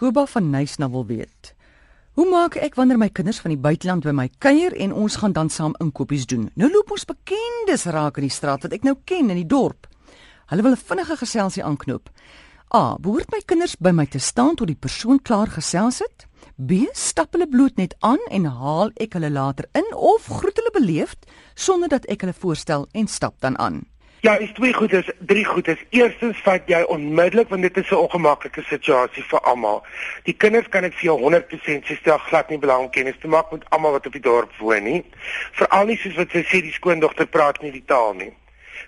Koba van Nysna wil weet. Hoe maak ek wanneer my kinders van die buiteland by my kuier en ons gaan dan saam inkopies doen? Nou loop ons bekendes raak in die straat wat ek nou ken in die dorp. Hulle wil 'n vinnige geselsie aanknoop. A, behoort my kinders by my te staan tot die persoon klaar gesels het? B, stap hulle bloot net aan en haal ek hulle later in of groet hulle beleefd sonder dat ek hulle voorstel en stap dan aan? Ja, is twee goedes, drie goedes. Eerstens vat jy onmiddellik want dit is 'n ongemaklike situasie vir almal. Die kinders kan ek vir jou 100% sê stel glad nie belang om kennis te maak met almal wat op die dorp woon nie. Veral nie soos wat sy sê die skoondogter praat nie die taal nie.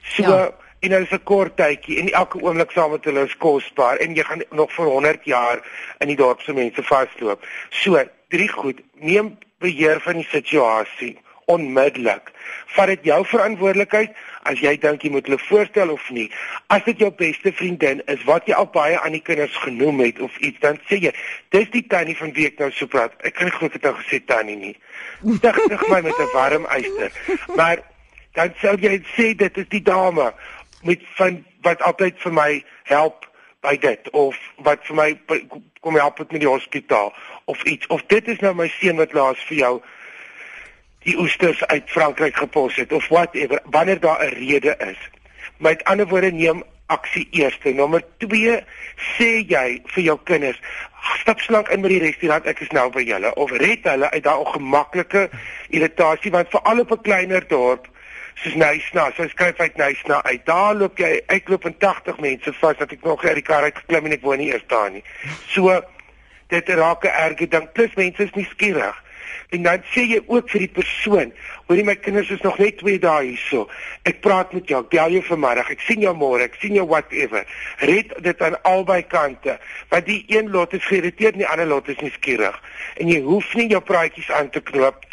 So ja. en dit is 'n kort tydjie en elke oomblik saam met hulle is kosbaar en jy gaan nog vir 100 jaar in die dorp se mense vasloop. So, drie goed. Neem beheer van die situasie onmiddellik. Vat dit jou verantwoordelikheid as jy dink jy moet hulle voorstel of nie. As dit jou beste vriendin is wat jy al baie aan die kinders genoem het of iets dan sê jy, dis die tannie van wie ek nou so praat. Ek kan nie glo dit nou gesê tannie nie. Stig stig my met 'n warm yster. Maar dan sê jy sê dit is die dame met van wat altyd vir my help by dit of wat vir my kom help met die hospitaal of iets of dit is nou my seun wat laas vir jou die oesters uit Frankryk gepos het of whatever wanneer daar 'n rede is. Met ander woorde neem aksie eerste. Nommer 2 sê jy vir jou kinders stap slank in by die restaurant ek is nou by julle of red hulle uit daai ongemaklike irritasie want veral op 'n kleiner dorp soos Nysna, so skryf uit Nysna uit. Daar loop jy uitloop en 80 mense vas dat ek nog uit die kar uit geklim en ek woon nie eers daar nie. So dit raak 'n erge ding. Plus mense is nie skieurig. En dan sê jy ook vir die persoon, hoorie my kinders is nog net 2 dae hierso. Ek praat met jou, bel jou vanmiddag. Ek sien jou môre, ek sien jou whatever. Red dit aan albei kante. Want die een lot is geïrriteerd en die ander lot is nuuskierig. En jy hoef nie jou praatjies aan te knoop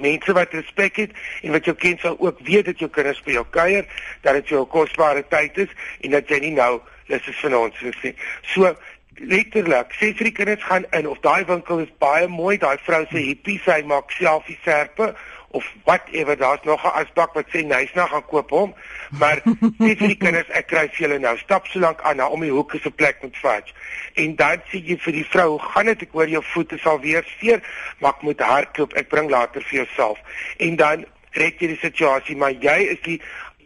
mense wat respek het en wat jou ken sal ook weet dat jou kinders by jou kuier, dat dit jou kosbare tyd is en dat jy nie nou lus is vir ons nie. So letterlik sê vir die kinders gaan in of daai winkel is baie mooi daai vrou se hippie sy maak selfie serpe of whatever daar's nog 'n asbak wat sê nice nou gaan koop hom maar sê vir die kinders ek kry vir julle nou stap so lank aan na om die hoek is 'n plek met fudge. En dan sê jy vir die vrou gaan dit? Ek hoor jou voete sal weer seer maar ek moet hardloop ek bring later vir jouself. En dan red jy die situasie maar jy is die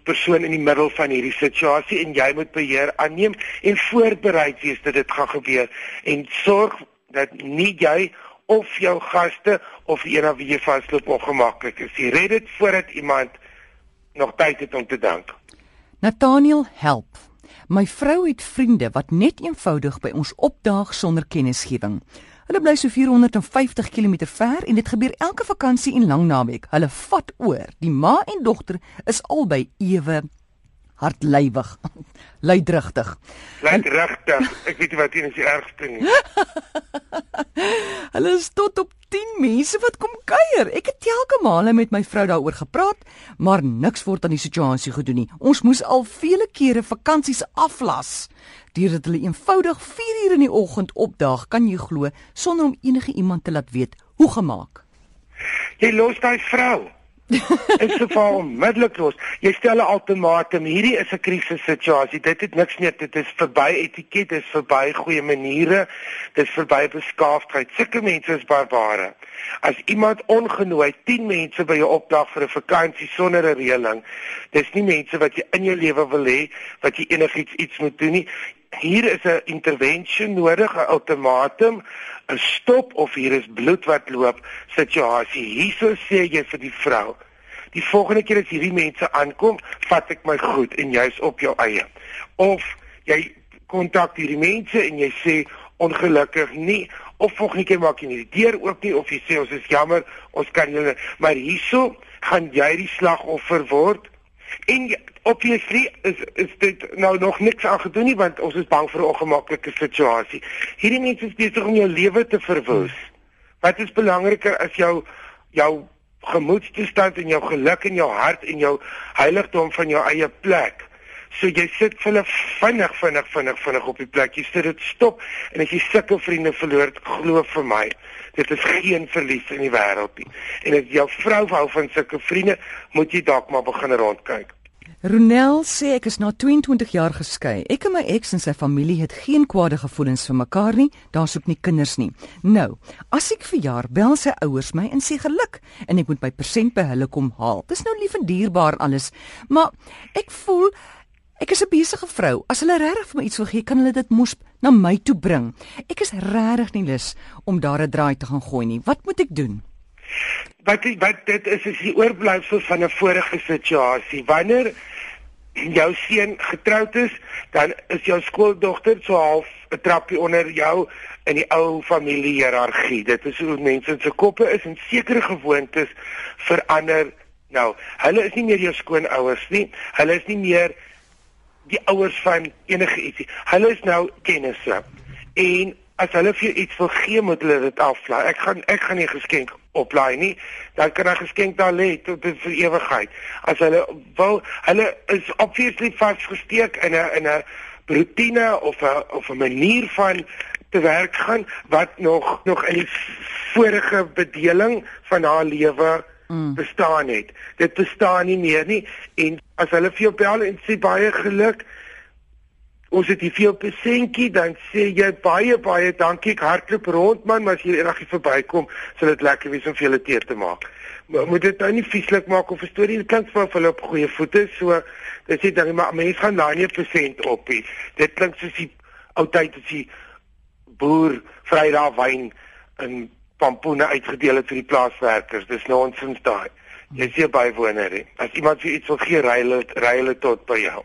persoon in die middel van hierdie situasie en jy moet beheer aanneem en voorbereid wees dat dit gaan gebeur en sorg dat nie jy of jou gaste of een of wie jy vasloop ongemaklik is. Jy red dit voordat iemand nog tyd het om te dink. Nathaniel help. My vrou het vriende wat net eenvoudig by ons opdaag sonder kennisgewing. Hulle bly so 450 km ver en dit gebeur elke vakansie en lang naweek. Hulle vat oor. Die ma en dogter is albei ewe hartlywig, luidrigtig. Luidrigtig. Ek weet nie wat hier is die ergste nie. Hulle is tot op 10 mense wat kom kuier. Ek het telke male met my vrou daaroor gepraat, maar niks word aan die situasie gedoen nie. Ons moes al vele kere vakansies aflas deurdat hulle eenvoudig 4 uur in die oggend opdaag, kan jy glo, sonder om enige iemand te laat weet hoe gemaak. Jy los daai vrou. Sê vir hom onmiddellik los. Jy stel 'n ultimatum. Hierdie is 'n krisissituasie. Dit het niks meer. Dit is verby etiket, dit is verby goeie maniere, dit is verby beskaafdheid. Sulke mense is barbare. As iemand ongenooi 10 mense by jou opdag vir 'n vakansie sonder 'n reëling, dis nie mense wat jy in jou lewe wil hê wat jy enigiets iets moet doen nie hier is 'n intervensie nodig, 'n ultimatum, 'n stop of hier is bloed wat loop situasie. Hierso sê jy vir die vrou, die volgende keer as hierdie mense aankom, vat ek my goed en jy's op jou eie. Of jy kontak hierdie mense en jy sê ongelukkig nie of volgende keer maak jy nie die deur oop nie of jy sê ons is jammer, ons kan julle maar hierso gaan jy die slagoffer word En obviously is is dit nou nog niks aan gedoen nie want ons is bang vir 'n ongemaklike situasie. Hierdie mense is besig om jou lewe te verwoes. Wat is belangriker as jou jou gemoedstoestand en jou geluk en jou hart en jou heiligdom van jou eie plek? So jy sit hulle vinnig vinnig vinnig vinnig op die plek. Jy sit dit stop en as jy sulke vriende verloor, glo vir my, dit is geen verlies in die wêreld nie. En as jou vrou hou van sulke vriende, moet jy dalk maar begin rondkyk. Ronel sê ek is na 22 jaar geskei. Ek en my ex en sy familie het geen kwade gevoelens vir mekaar nie. Daar's ook nie kinders nie. Nou, as ek verjaar, bel sy ouers my en sê geluk en ek moet my persent by hulle kom haal. Dis nou lief en dierbaar alles, maar ek voel ek is 'n besige vrou. As hulle regtig vir my iets wil gee, kan hulle dit mos na my toe bring. Ek is regtig nie lus om daar 'n draai te gaan gooi nie. Wat moet ek doen? Wat wat dit is is die oorblyfsel van 'n vorige situasie. Wanneer jou seun getroud is, dan is jou skooldogter so half 'n trappie onder jou in die ou familie hiërargie. Dit is hoe mense se koppe is en sekere gewoontes verander. Nou, hulle is nie meer jou skoonouers nie. Hulle is nie meer die ouers van enige ietsie. Hulle is nou kennisse. En as hulle vir iets wil gee, moet hulle dit aflaai. Ek gaan ek gaan nie geskenk oplaai nie. Dan kan 'n geskenk daar lê tot vir ewigheid. As hulle wil, hulle is obviously vasgesteek in 'n in 'n rutine of 'n of 'n manier van te werk gaan wat nog nog in die vorige bedeling van haar lewe mm. bestaan het. Dit bestaan nie meer nie en as hulle vir jou bel en sê baie geluk ons het hier vir jou persentjie dan sê jy baie baie dankie ek hardloop rond man maar as jy eendag hier verbykom sal dit lekker wees om vir julle teer te maak maar moet dit nou nie vieslik maak of 'n storie dit klink vir hulle op goeie voete so dis dit dan maar mense gaan daai nie persent op nie dit klink soos die ou tyd as die boer vrydag wyn in pampoene uitgedeel het vir die plaaswerkers. Dis nonsens daai jy sien bywoner as iemand vir iets wil gee ry hulle ry hulle tot by jou